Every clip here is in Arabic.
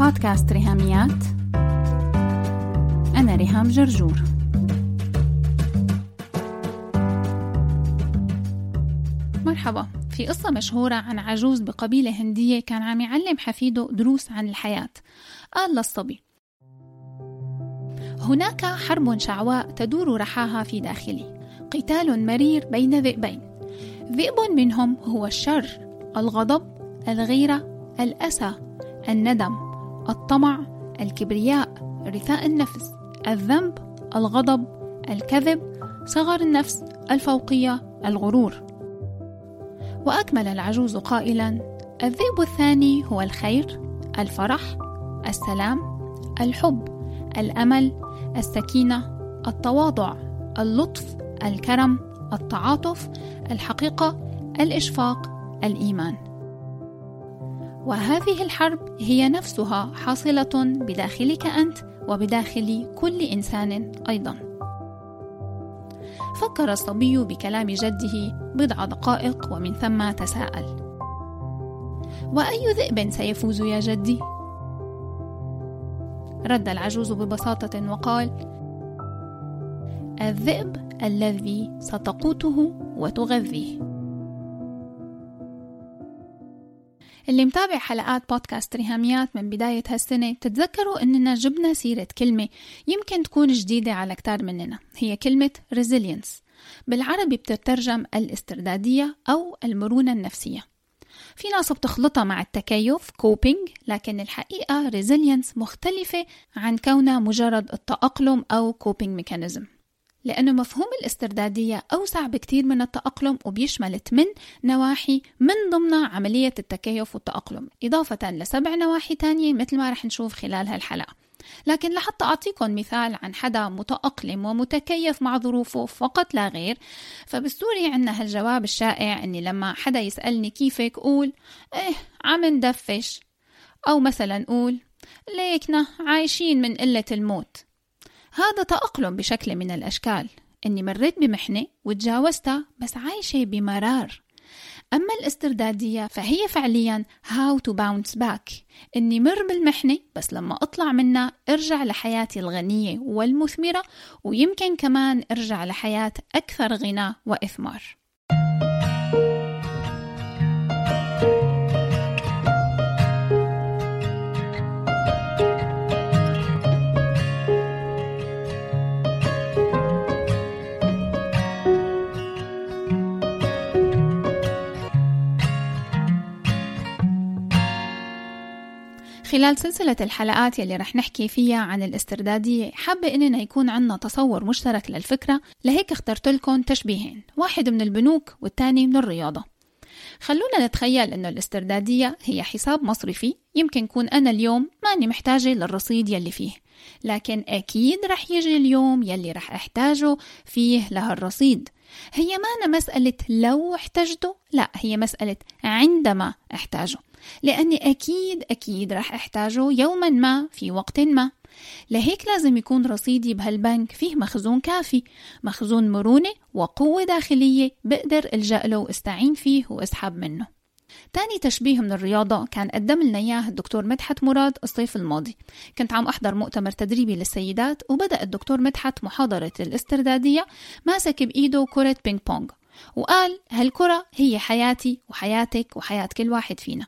بودكاست ريهاميات. أنا ريهام جرجور. مرحبا. في قصة مشهورة عن عجوز بقبيلة هندية كان عم يعلم حفيده دروس عن الحياة. قال للصبي هناك حرب شعواء تدور رحاها في داخلي. قتال مرير بين ذئبين. ذئب منهم هو الشر الغضب الغيرة الأسى الندم. الطمع الكبرياء رثاء النفس الذنب الغضب الكذب صغر النفس الفوقية الغرور. وأكمل العجوز قائلا الذئب الثاني هو الخير الفرح السلام الحب الأمل السكينة التواضع اللطف الكرم التعاطف الحقيقة الإشفاق الإيمان. وهذه الحرب هي نفسها حاصلة بداخلك أنت وبداخل كل إنسان أيضا. فكر الصبي بكلام جده بضع دقائق ومن ثم تساءل. وأي ذئب سيفوز يا جدي؟ رد العجوز ببساطة وقال الذئب الذي ستقوته وتغذيه. اللي متابع حلقات بودكاست ريهاميات من بداية هالسنة تتذكروا إننا جبنا سيرة كلمة يمكن تكون جديدة على كتار مننا هي كلمة resilience. بالعربي بتترجم الاستردادية أو المرونة النفسية. في ناس بتخلطها مع التكيف كوبينج لكن الحقيقة resilience مختلفة عن كونها مجرد التأقلم أو coping mechanism لأنه مفهوم الاستردادية أوسع بكتير من التأقلم وبيشمل 8 نواحي من ضمنها عملية التكيف والتأقلم إضافة لسبع نواحي تانية مثل ما رح نشوف خلال هالحلقة. لكن لحتى أعطيكم مثال عن حدا متأقلم ومتكيف مع ظروفه فقط لا غير فبالسوري عنا هالجواب الشائع أني لما حدا يسألني كيفك قول إيه عم ندفش. أو مثلا قول ليكنا عايشين من قلة الموت. هذا تأقلم بشكل من الأشكال. إني مريت بمحنة وتجاوزتها بس عايشة بمرار. أما الاستردادية فهي فعليا how to bounce back. إني مر بالمحنة بس لما أطلع منها أرجع لحياتي الغنية والمثمرة ويمكن كمان أرجع لحياة أكثر غنى وإثمار. خلال سلسلة الحلقات يلي رح نحكي فيها عن الاستردادية حابة إننا يكون عنا تصور مشترك للفكرة لهيك اخترت لكم تشبيهين واحد من البنوك والتاني من الرياضة. خلونا نتخيل إنه الاستردادية هي حساب مصرفي يمكن كون أنا اليوم ماني محتاجة للرصيد يلي فيه. لكن أكيد رح يجي اليوم يلي رح أحتاجه فيه لهالرصيد. هي ما مسألة لو احتجته؟ لا هي مسألة عندما أحتاجه. لأني أكيد أكيد رح أحتاجه يوما ما في وقت ما. لهيك لازم يكون رصيدي بهالبنك فيه مخزون كافي مخزون مرونة وقوة داخلية بقدر ألجأ له واستعين فيه وأسحب منه. تاني تشبيه من الرياضة كان قدم لنا إياه الدكتور مدحت مراد الصيف الماضي. كنت عم أحضر مؤتمر تدريبي للسيدات وبدأ الدكتور مدحت محاضرة الاستردادية ماسك بإيده كرة بينج بونج وقال هالكرة هي حياتي وحياتك وحياة كل واحد فينا.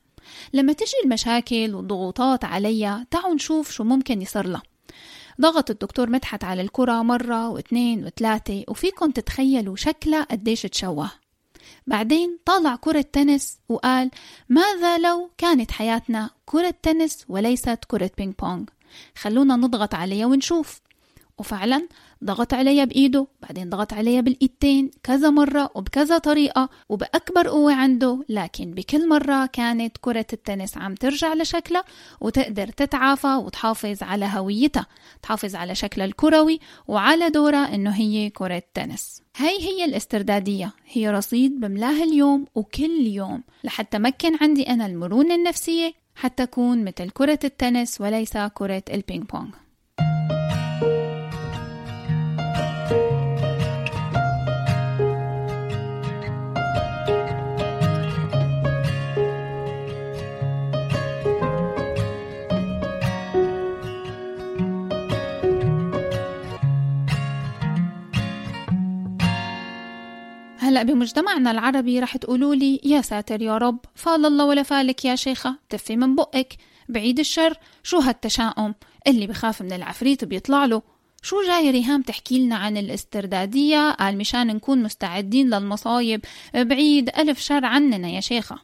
لما تجي المشاكل والضغوطات عليا تعالوا نشوف شو ممكن يصير لها. ضغط الدكتور مدحت على الكرة مرة واثنين وثلاثة وفيكم تتخيلوا شكلها قديش تشوه. بعدين طالع كرة تنس وقال ماذا لو كانت حياتنا كرة تنس وليست كرة بينج بونج خلونا نضغط عليها ونشوف. وفعلا ضغط عليا بإيده بعدين ضغط عليا بالإيدتين كذا مرة وبكذا طريقة وبأكبر قوة عنده لكن بكل مرة كانت كرة التنس عم ترجع لشكلها وتقدر تتعافى وتحافظ على هويتها تحافظ على شكلها الكروي وعلى دورها إنه هي كرة تنس. هاي هي الاستردادية هي رصيد بملاه اليوم وكل يوم لحتى مكن عندي أنا المرونة النفسية حتى أكون مثل كرة التنس وليس كرة البينج بونج. هلا بمجتمعنا العربي رح تقولوا لي يا ساتر يا رب فال الله ولا فالك يا شيخة تفي من بقك بعيد الشر شو هالتشاؤم؟ اللي بخاف من العفريت بيطلع له. شو جاي ريهام تحكي لنا عن الاستردادية؟ قال مشان نكون مستعدين للمصايب بعيد ألف شر عننا يا شيخة.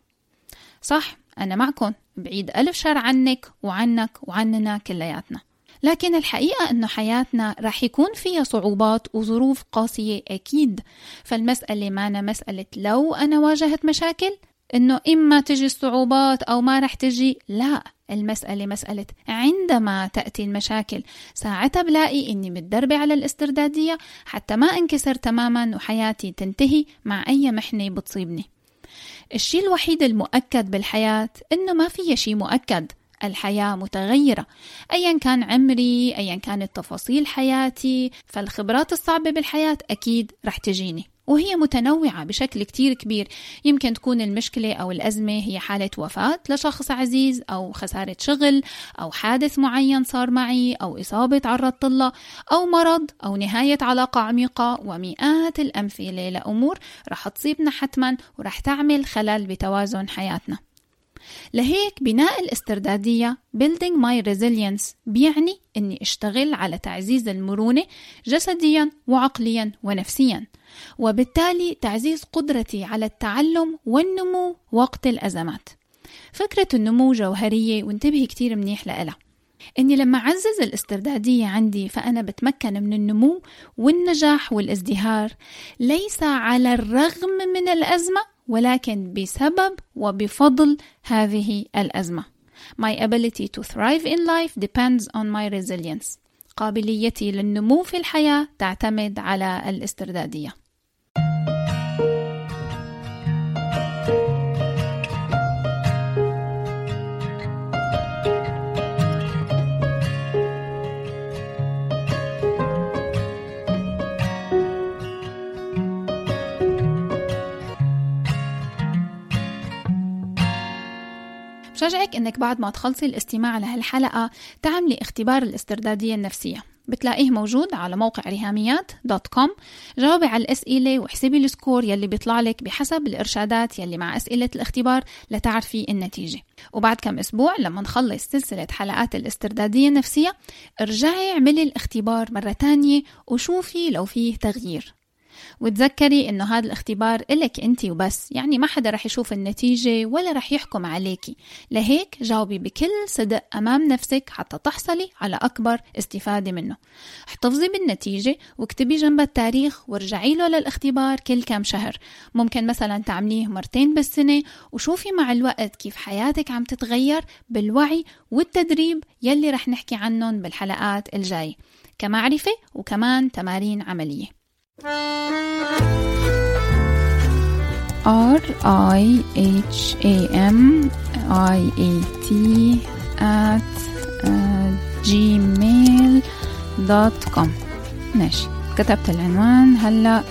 صح أنا معكم بعيد ألف شر عنك وعنك وعننا كلياتنا. لكن الحقيقة أنه حياتنا رح يكون فيها صعوبات وظروف قاسية أكيد. فالمسألة معنا مسألة لو أنا واجهت مشاكل أنه إما تجي الصعوبات أو ما رح تجي لا المسألة مسألة. عندما تأتي المشاكل ساعتها بلاقي إني متدربة على الاستردادية حتى ما انكسر تماما وحياتي تنتهي مع أي محنة بتصيبني. الشيء الوحيد المؤكد بالحياة إنه ما في شيء مؤكد. الحياة متغيرة. أيا كان عمري أيا كانت تفاصيل حياتي فالخبرات الصعبة بالحياة أكيد رح تجيني. وهي متنوعة بشكل كتير كبير. يمكن تكون المشكلة أو الأزمة هي حالة وفاة لشخص عزيز أو خسارة شغل أو حادث معين صار معي أو إصابة تعرضت لها أو مرض أو نهاية علاقة عميقة ومئات الأمثلة لأمور رح تصيبنا حتما ورح تعمل خلل بتوازن حياتنا. لهيك بناء الاستردادية Building My Resilience بيعني أني أشتغل على تعزيز المرونة جسديا وعقليا ونفسيا وبالتالي تعزيز قدرتي على التعلم والنمو وقت الأزمات. فكرة النمو جوهرية وانتبهي كتير منيح لها إني لما أعزز الاستردادية عندي فأنا بتمكن من النمو والنجاح والازدهار ليس على الرغم من الأزمة ولكن بسبب وبفضل هذه الأزمة. My ability to thrive in life depends on my resilience. قابليتي للنمو في الحياة تعتمد على الاستردادية. بشجعك إنك بعد ما تخلصي الاستماع لهالحلقة تعملي اختبار الاستردادية النفسية. بتلاقيه موجود على موقع ريهاميات dot com. جاوبي على الأسئلة واحسبي ال score يلي بيطلع لك بحسب الإرشادات يلي مع أسئلة الاختبار لتعرفي النتيجة. وبعد كم أسبوع لما نخلص سلسلة حلقات الاستردادية النفسية ارجعي اعملي الاختبار مرة تانية وشوفي لو فيه تغيير. وتذكري إنه هذا الاختبار إلك انت وبس. يعني ما حدا رح يشوف النتيجة ولا رح يحكم عليكي. لهيك جاوبي بكل صدق أمام نفسك حتى تحصلي على أكبر استفادة منه. احتفظي بالنتيجة واكتبي جنب التاريخ وارجعي له للاختبار كل كم شهر. ممكن مثلا تعمليه مرتين بالسنة وشوفي مع الوقت كيف حياتك عم تتغير بالوعي والتدريب يلي رح نحكي عنهم بالحلقات الجاي كمعرفة وكمان تمارين عملية. R I H A M I A T at uh, gmail ماشي. كتبت العنوان. هلا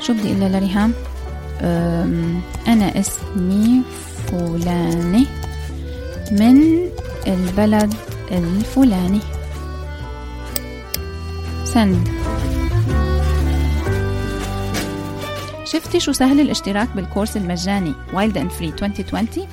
شو بدي أقول لريهام؟ أنا اسمي فلاني من البلد الفلاني. سن. شفتي شو سهل الاشتراك بال course المجاني Wild and Free 2020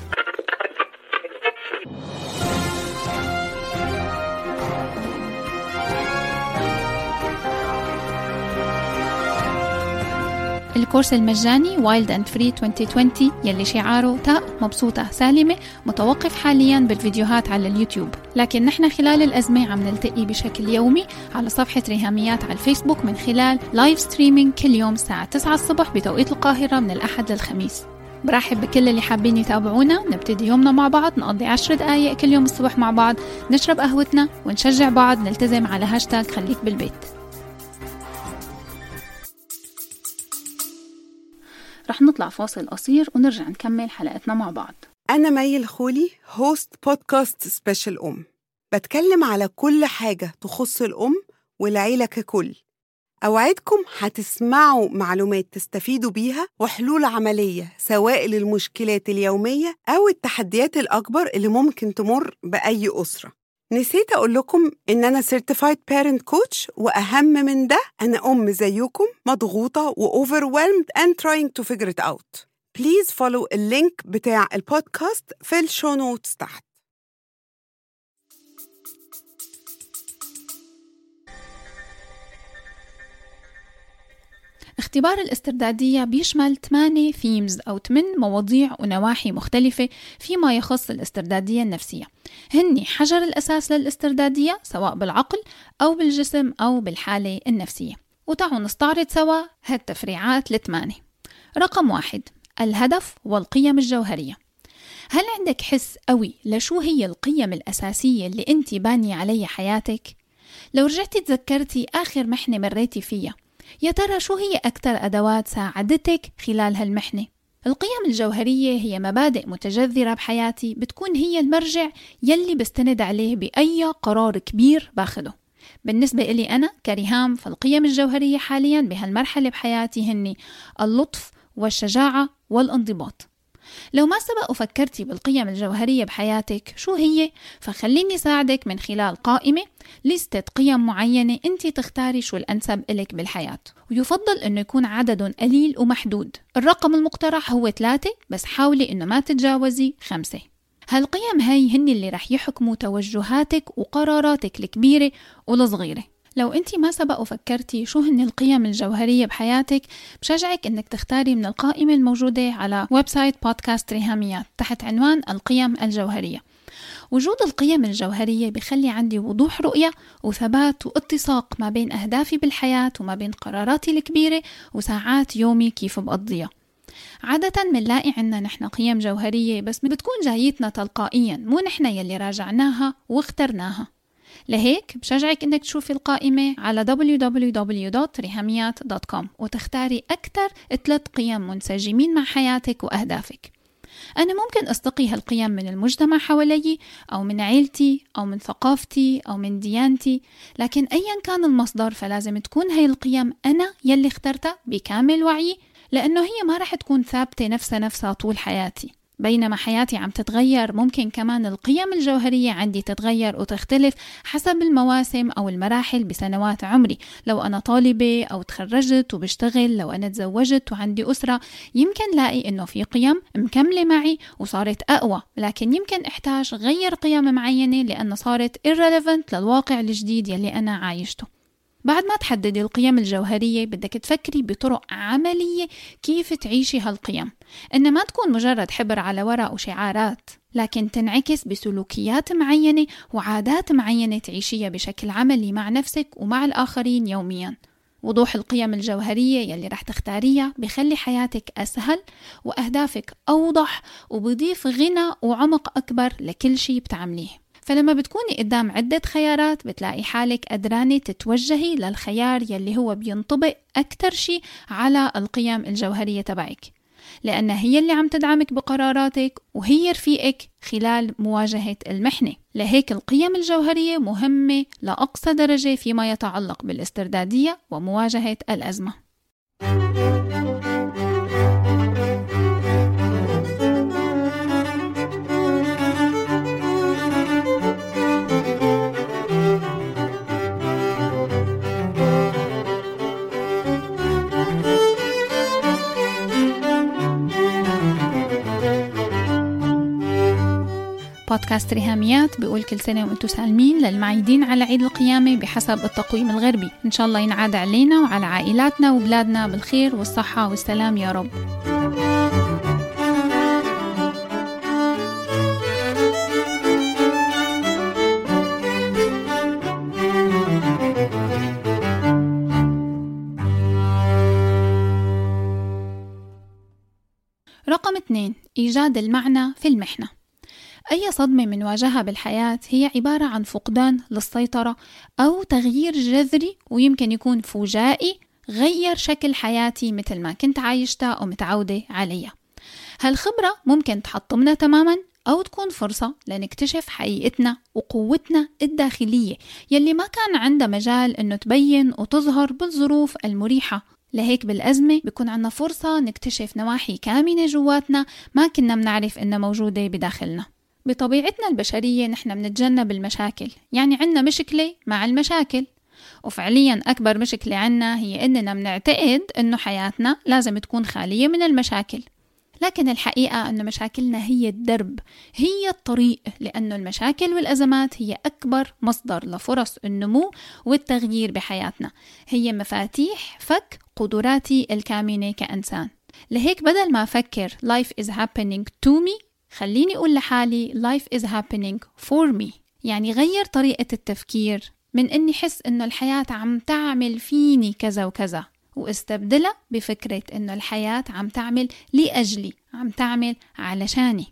ال course المجاني Wild and Free 2020 يلي شعاره تاء مبسوطة سالمة متوقف حاليا بالفيديوهات على اليوتيوب. لكن نحن خلال الأزمة عم نلتقي بشكل يومي على صفحة ريهاميات على الفيسبوك من خلال live streaming كل يوم الساعة 9 الصبح بتوقيت القاهرة من الأحد للخميس. برحب بكل اللي حابين يتابعونا. نبتدي يومنا مع بعض نقضي عشر دقايق كل يوم الصبح مع بعض نشرب قهوتنا ونشجع بعض نلتزم على هاشتاج خليك بالبيت. رح نطلع فاصل قصير ونرجع نكمل حلقتنا مع بعض. أنا مي الخولي host بودكاست Special أم. بتكلم على كل حاجة تخص الأم والعيلة ككل. أوعدكم هتسمعوا معلومات تستفيدوا بيها وحلول عملية سواء للمشكلات اليومية أو التحديات الأكبر اللي ممكن تمر بأي أسرة. نسيت أقول لكم إن أنا Certified Parent Coach وأهم من ده أنا أم زيكم مضغوطة و overwhelmed and trying to figure it out. Please follow ال link بتاع البودكاست في ال show notes تحت. اختبار الاستردادية بيشمل 8 ثيمز أو 8 مواضيع ونواحي مختلفة فيما يخص الاستردادية النفسية. هني حجر الأساس للاستردادية سواء بالعقل أو بالجسم أو بالحالة النفسية. وتعالوا نستعرض سوا هالتفريعات الثمانية. رقم واحد الهدف والقيم الجوهرية. هل عندك حس قوي لشو هي القيم الأساسية اللي أنت بانية عليها حياتك؟ لو رجعتي تذكرتي آخر محنة مريتي فيها يا ترى شو هي أكثر أدوات ساعدتك خلال هالمحنة؟ القيم الجوهرية هي مبادئ متجذرة بحياتي بتكون هي المرجع يلي بستند عليه بأي قرار كبير باخده بالنسبة إلي أنا كريهام فالقيم الجوهرية حاليا بهالمرحلة بحياتي هني اللطف والشجاعة والانضباط لو ما سبق وفكرتي بالقيم الجوهرية بحياتك شو هي؟ فخليني ساعدك من خلال قائمة لستة قيم معينة أنت تختاري شو الأنسب إلك بالحياة. ويفضل أنه يكون عدد قليل ومحدود. الرقم المقترح هو ثلاثة بس حاولي أنه ما تتجاوزي خمسة. هالقيم هاي هن اللي رح يحكموا توجهاتك وقراراتك الكبيرة والصغيرة لو انت ما سبق وفكرتي شو هن القيم الجوهرية بحياتك بشجعك انك تختاري من القائمة الموجودة على website بودكاست ريهاميات تحت عنوان القيم الجوهرية. وجود القيم الجوهرية بخلي عندي وضوح رؤية وثبات واتساق ما بين أهدافي بالحياة وما بين قراراتي الكبيرة وساعات يومي كيف بقضيها. عادة بنلاقي عنا نحن قيم جوهرية بس بتكون جايتنا تلقائيا مو نحن يلي راجعناها واخترناها. لهيك بشجعك إنك تشوفي القائمة على www.rihamiat.com وتختاري أكثر ثلاث قيم منسجمين مع حياتك وأهدافك. أنا ممكن أستقي هالقيم من المجتمع حوالي أو من عيلتي أو من ثقافتي أو من ديانتي لكن أيا كان المصدر فلازم تكون هاي القيم أنا يلي اخترتها بكامل وعي لأنه هي ما رح تكون ثابتة نفسها نفسها طول حياتي. بينما حياتي عم تتغير ممكن كمان القيم الجوهرية عندي تتغير وتختلف حسب المواسم أو المراحل بسنوات عمري. لو أنا طالبة أو تخرجت وبشتغل لو أنا تزوجت وعندي أسرة يمكن لاقي إنه في قيم مكملة معي وصارت أقوى. لكن يمكن أحتاج غير قيم معينة لأنه صارت irrelevant للواقع الجديد يلي أنا عايشته. بعد ما تحددي القيم الجوهرية بدك تفكري بطرق عملية كيف تعيشي هالقيم إن ما تكون مجرد حبر على ورق وشعارات لكن تنعكس بسلوكيات معينة وعادات معينة تعيشيها بشكل عملي مع نفسك ومع الآخرين يومياً. وضوح القيم الجوهرية يلي رح تختاريها بخلي حياتك أسهل وأهدافك أوضح وبضيف غنى وعمق أكبر لكل شي بتعمليه. فلما بتكوني قدام عدة خيارات بتلاقي حالك قدرانة تتوجهي للخيار يلي هو بينطبق أكتر شي على القيم الجوهرية تبعك. لأنها هي اللي عم تدعمك بقراراتك وهي رفيقك خلال مواجهة المحنة. لهيك القيم الجوهرية مهمة لأقصى درجة فيما يتعلق بالاستردادية ومواجهة الأزمة. بودكاست ريهاميات بيقول كل سنة وأنتم سالمين للمعيدين على عيد القيامة بحسب التقويم الغربي. إن شاء الله ينعاد علينا وعلى عائلاتنا وبلادنا بالخير والصحة والسلام يا رب. رقم اثنين إيجاد المعنى في المحنة. أي صدمة بنواجهها بالحياة هي عبارة عن فقدان للسيطرة أو تغيير جذري ويمكن يكون فجائي غير شكل حياتي مثل ما كنت عايشتها أو متعودة عليها. هالخبرة ممكن تحطمنا تماما أو تكون فرصة لنكتشف حقيقتنا وقوتنا الداخلية يلي ما كان عندها مجال إنه تبين وتظهر بالظروف المريحة. لهيك بالأزمة بيكون عنا فرصة نكتشف نواحي كامنة جواتنا ما كنا منعرف إنها موجودة بداخلنا. بطبيعتنا البشرية نحن بنتجنب المشاكل. يعني عنا مشكلة مع المشاكل. وفعليا أكبر مشكلة عنا هي إننا بنعتقد إنه حياتنا لازم تكون خالية من المشاكل. لكن الحقيقة أن مشاكلنا هي الدرب هي الطريق لأنه المشاكل والأزمات هي أكبر مصدر لفرص النمو والتغيير بحياتنا. هي مفاتيح فك قدراتي الكامنة كإنسان. لهيك بدل ما أفكر life is happening to me خليني أقول لحالي life is happening for me. يعني غير طريقة التفكير من إني حس إنه الحياة عم تعمل فيني كذا وكذا. وأستبدلها بفكرة إنه الحياة عم تعمل لأجلي عم تعمل علشاني.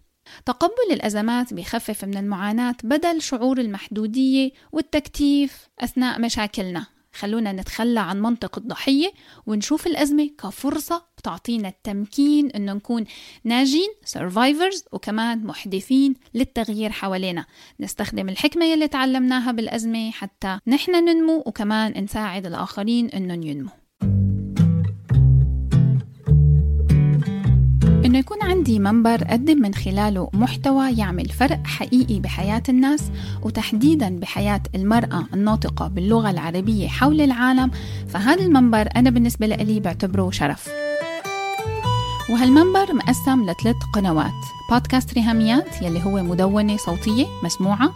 تقبل الأزمات بيخفف من المعاناة بدل شعور المحدودية والتكتيف أثناء مشاكلنا. خلونا نتخلى عن منطق الضحية ونشوف الأزمة كفرصة بتعطينا التمكين إنه نكون ناجين survivors وكمان محدثين للتغيير حوالينا. نستخدم الحكمة يلي تعلمناها بالأزمة حتى نحن ننمو وكمان نساعد الآخرين إنهم ينمو. إنه يكون عندي منبر أقدم من خلاله محتوى يعمل فرق حقيقي بحياة الناس وتحديدا بحياة المرأة الناطقة باللغة العربية حول العالم فهذا المنبر أنا بالنسبة لي بعتبره شرف. وهالمنبر مقسم لثلاث قنوات بودكاست ريهاميات يلي هو مدونة صوتية مسموعة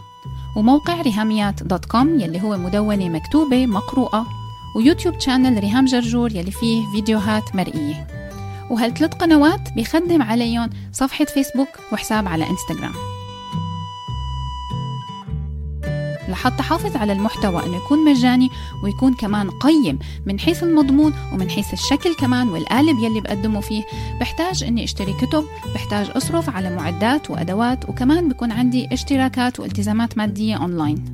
وموقع ريهاميات dot com يلي هو مدونة مكتوبة مقروءة ويوتيوب channel ريهام جرجور يلي فيه فيديوهات مرئية. وهالثلاث قنوات بيخدم عليهم صفحة فيسبوك وحساب على إنستغرام. لحتى حافظ على المحتوى إنه يكون مجاني ويكون كمان قيم من حيث المضمون ومن حيث الشكل كمان والقالب يلي بقدمه فيه بحتاج إني أشتري كتب بحتاج أصرف على معدات وأدوات وكمان بكون عندي اشتراكات والتزامات مادية أونلاين.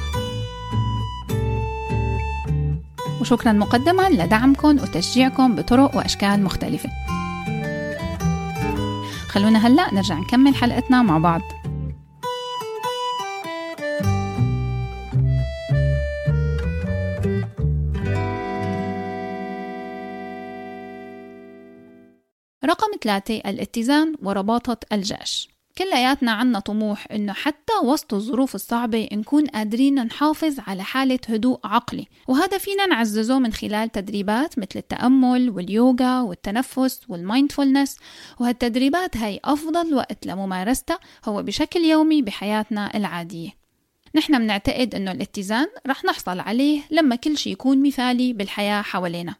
وشكرا مقدما لدعمكم وتشجيعكم بطرق وأشكال مختلفة. خلونا هلأ نرجع نكمل حلقتنا مع بعض. رقم ثلاثة الاتزان ورباطة الجأش كلياتنا عنا طموح إنه حتى وسط الظروف الصعبة نكون قادرين نحافظ على حالة هدوء عقلي. وهذا فينا نعززه من خلال تدريبات مثل التأمل واليوغا والتنفس والمايندفولنس. وهالتدريبات هاي أفضل وقت لممارستها هو بشكل يومي بحياتنا العادية. نحن بنعتقد إنه الاتزان رح نحصل عليه لما كل شي يكون مثالي بالحياة حوالينا.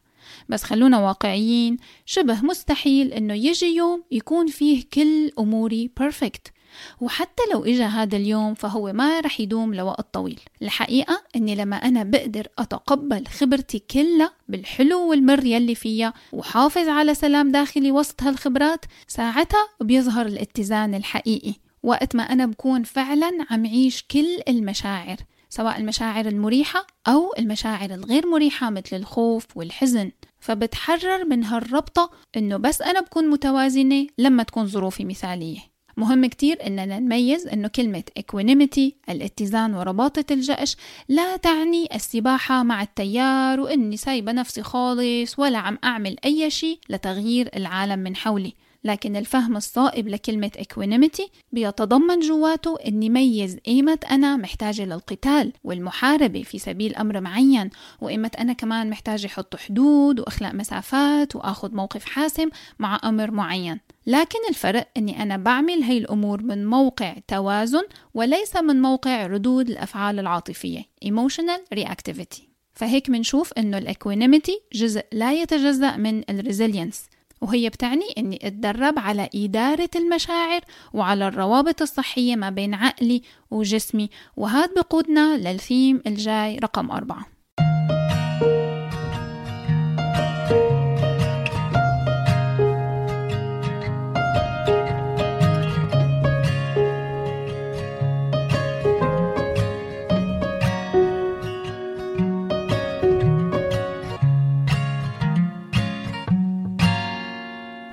بس خلونا واقعيين شبه مستحيل إنه يجي يوم يكون فيه كل أموري بيرفكت وحتى لو إجا هذا اليوم فهو ما رح يدوم لوقت طويل. الحقيقة أني لما أنا بقدر أتقبل خبرتي كلها بالحلو والمر يلي فيها وحافظ على سلام داخلي وسط هالخبرات ساعتها بيظهر الاتزان الحقيقي. وقت ما أنا بكون فعلا عم عيش كل المشاعر. سواء المشاعر المريحة أو المشاعر الغير مريحة مثل الخوف والحزن. فبتحرر من هالربطة إنه بس أنا بكون متوازنة لما تكون ظروفي مثالية. مهم كتير إننا نميز إنه كلمة equanimity الاتزان ورباطة الجأش لا تعني السباحة مع التيار وإني سايبة نفسي خالص ولا عم أعمل أي شيء لتغيير العالم من حولي. لكن الفهم الصائب لكلمة equanimity بيتضمن جواته أني ميز إيمة أنا محتاجة للقتال والمحاربة في سبيل أمر معين وإيمتى أنا كمان محتاجة أحط حدود وأخلق مسافات وأخذ موقف حاسم مع أمر معين. لكن الفرق أني أنا بعمل هاي الأمور من موقع توازن وليس من موقع ردود الأفعال العاطفية emotional reactivity. فهيك منشوف أنه ال equanimity جزء لا يتجزأ من ال resilience وهي بتعني أني أتدرب على إدارة المشاعر وعلى الروابط الصحية ما بين عقلي وجسمي وهذا بقودنا للثيم الجاي رقم أربعة.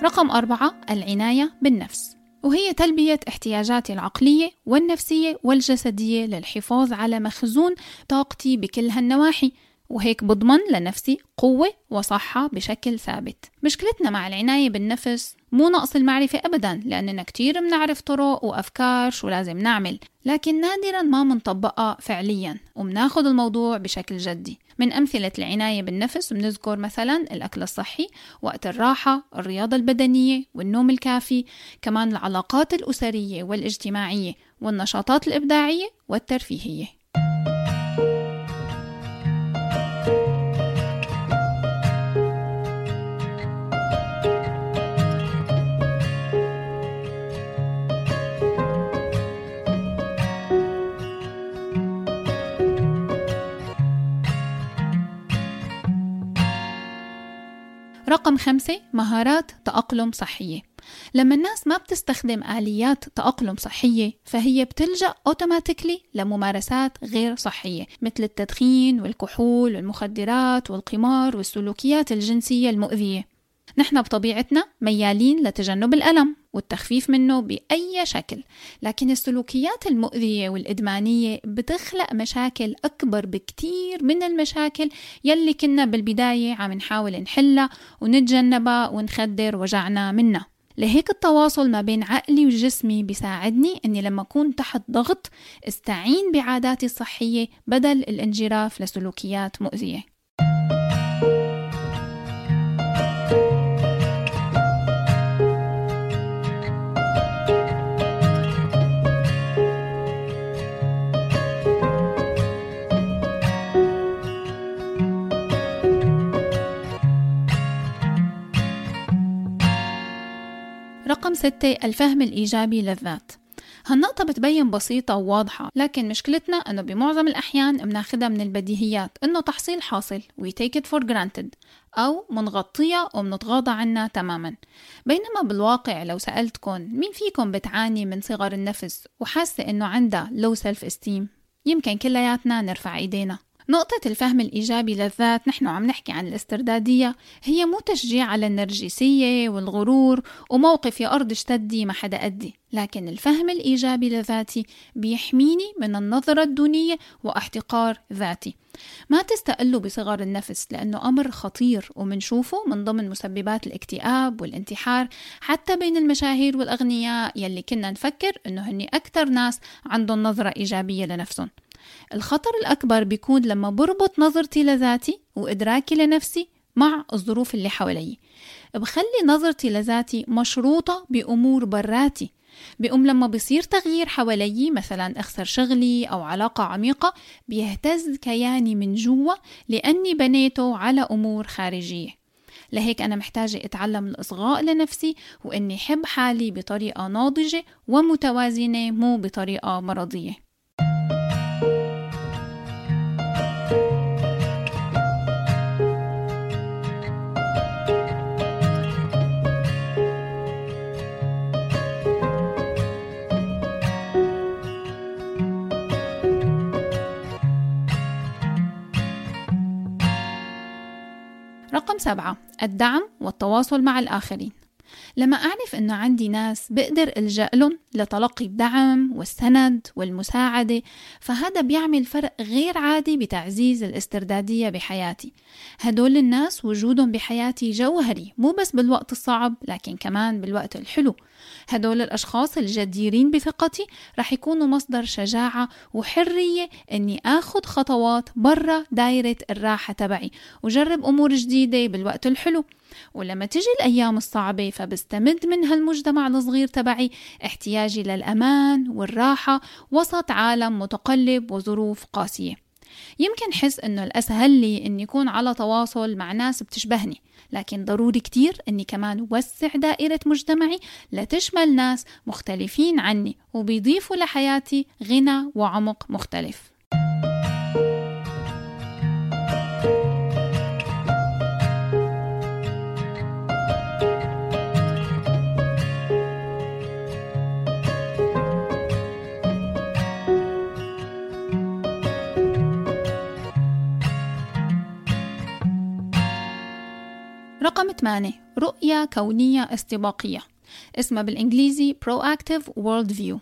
رقم أربعة العناية بالنفس. وهي تلبية احتياجاتي العقلية والنفسية والجسدية للحفاظ على مخزون طاقتي بكل هالنواحي. وهيك بضمن لنفسي قوة وصحة بشكل ثابت. مشكلتنا مع العناية بالنفس مو نقص المعرفة أبدا لأننا كتير بنعرف طرق وأفكار شو لازم نعمل. لكن نادرا ما منطبقها فعليا ومناخد الموضوع بشكل جدي. من أمثلة العناية بالنفس بنذكر مثلا الأكل الصحي وقت الراحة الرياضة البدنية والنوم الكافي كمان العلاقات الأسرية والاجتماعية والنشاطات الإبداعية والترفيهية. رقم خمسة مهارات تأقلم صحية. لما الناس ما بتستخدم آليات تأقلم صحية فهي بتلجأ أوتوماتيكلي لممارسات غير صحية مثل التدخين والكحول والمخدرات والقمار والسلوكيات الجنسية المؤذية. نحن بطبيعتنا ميالين لتجنب الألم والتخفيف منه بأي شكل لكن السلوكيات المؤذية والإدمانية بتخلق مشاكل أكبر بكتير من المشاكل يلي كنا بالبداية عم نحاول نحلها ونتجنبها ونخدر وجعنا منها. لهيك التواصل ما بين عقلي وجسمي بيساعدني إني لما أكون تحت ضغط أستعين بعاداتي الصحية بدل الانجراف لسلوكيات مؤذية. رقم ستة الفهم الإيجابي للذات. هالنقطة بتبين بسيطة وواضحة لكن مشكلتنا أنه بمعظم الأحيان بناخدها من البديهيات أنه تحصيل حاصل we take it for granted أو منغطية ومنتغاضى عنها تماما. بينما بالواقع لو سألتكم مين فيكم بتعاني من صغر النفس وحاسة أنه عندها low self esteem يمكن كلياتنا نرفع إيدينا. نقطة الفهم الإيجابي للذات نحن عم نحكي عن الاستردادية هي مو تشجيع على النرجسية والغرور وموقف يا أرض اشتدي ما حدا أدي لكن الفهم الإيجابي لذاتي بيحميني من النظرة الدونية واحتقار ذاتي. ما تستقلوا بصغر النفس لأنه أمر خطير ومنشوفه من ضمن مسببات الاكتئاب والانتحار حتى بين المشاهير والأغنياء يلي كنا نفكر أنه هني أكثر ناس عندهم نظرة إيجابية لنفسهم. الخطر الأكبر بيكون لما بربط نظرتي لذاتي وإدراكي لنفسي مع الظروف اللي حوالي بخلي نظرتي لذاتي مشروطة بأمور براتي. بقوم لما بصير تغيير حوالي مثلا أخسر شغلي أو علاقة عميقة بيهتز كياني من جوا لأني بنيته على أمور خارجية. لهيك أنا محتاجة أتعلم الإصغاء لنفسي وإني حب حالي بطريقة ناضجة ومتوازنة مو بطريقة مرضية. رقم سبعة الدعم والتواصل مع الآخرين. لما أعرف أنه عندي ناس بقدر ألجأ لهم لتلقي الدعم والسند والمساعدة فهذا بيعمل فرق غير عادي بتعزيز الاستردادية بحياتي. هدول الناس وجودهم بحياتي جوهري مو بس بالوقت الصعب لكن كمان بالوقت الحلو. هدول الأشخاص الجديرين بثقتي رح يكونوا مصدر شجاعة وحرية أني أخذ خطوات برا دايرة الراحة تبعي وجرب أمور جديدة بالوقت الحلو. ولما تجي الأيام الصعبة فبستمد من هالمجتمع الصغير تبعي احتياجي للأمان والراحة وسط عالم متقلب وظروف قاسية. يمكن حس إنه الأسهل لي اني اكون على تواصل مع ناس بتشبهني لكن ضروري كتير إني كمان وسع دائرة مجتمعي لتشمل ناس مختلفين عني وبيضيفوا لحياتي غنى وعمق مختلف. رقم 8 رؤية كونية استباقية. اسمها بالإنجليزي Proactive World View.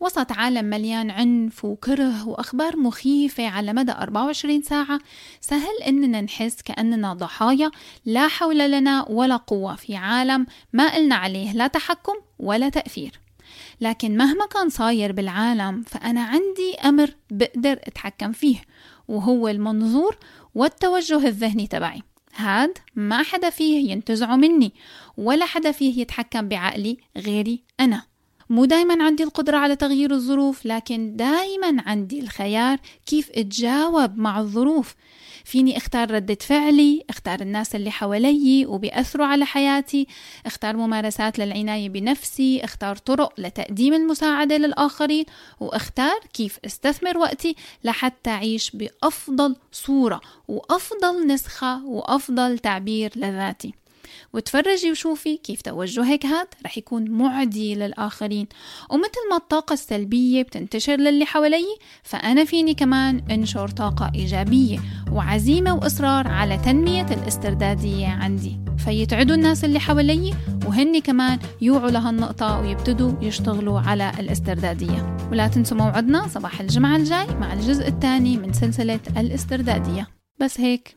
وسط عالم مليان عنف وكره وأخبار مخيفة على مدى 24 ساعة سهل إننا نحس كأننا ضحايا لا حول لنا ولا قوة في عالم ما إلنا عليه لا تحكم ولا تأثير. لكن مهما كان صاير بالعالم فأنا عندي أمر بقدر أتحكم فيه وهو المنظور والتوجه الذهني تبعي. هاد ما حدا فيه ينتزعه مني ولا حدا فيه يتحكم بعقلي غيري أنا. مو دايما عندي القدرة على تغيير الظروف لكن دايما عندي الخيار كيف أتجاوب مع الظروف. فيني اختار ردة فعلي اختار الناس اللي حوالي وبيأثروا على حياتي اختار ممارسات للعناية بنفسي اختار طرق لتقديم المساعدة للآخرين واختار كيف استثمر وقتي لحتى أعيش بأفضل صورة وأفضل نسخة وأفضل تعبير لذاتي. وتفرجي وشوفي كيف توجهك. هاد رح يكون معدي للآخرين. ومثل ما الطاقة السلبية بتنتشر للي حوالي فأنا فيني كمان أنشر طاقة إيجابية وعزيمة وإصرار على تنمية الاستردادية عندي. فيتعدوا الناس اللي حوالي وهن كمان يوعوا لهالنقطة ويبتدوا يشتغلوا على الاستردادية. ولا تنسوا موعدنا صباح الجمعة الجاي مع الجزء الثاني من سلسلة الاستردادية. بس هيك.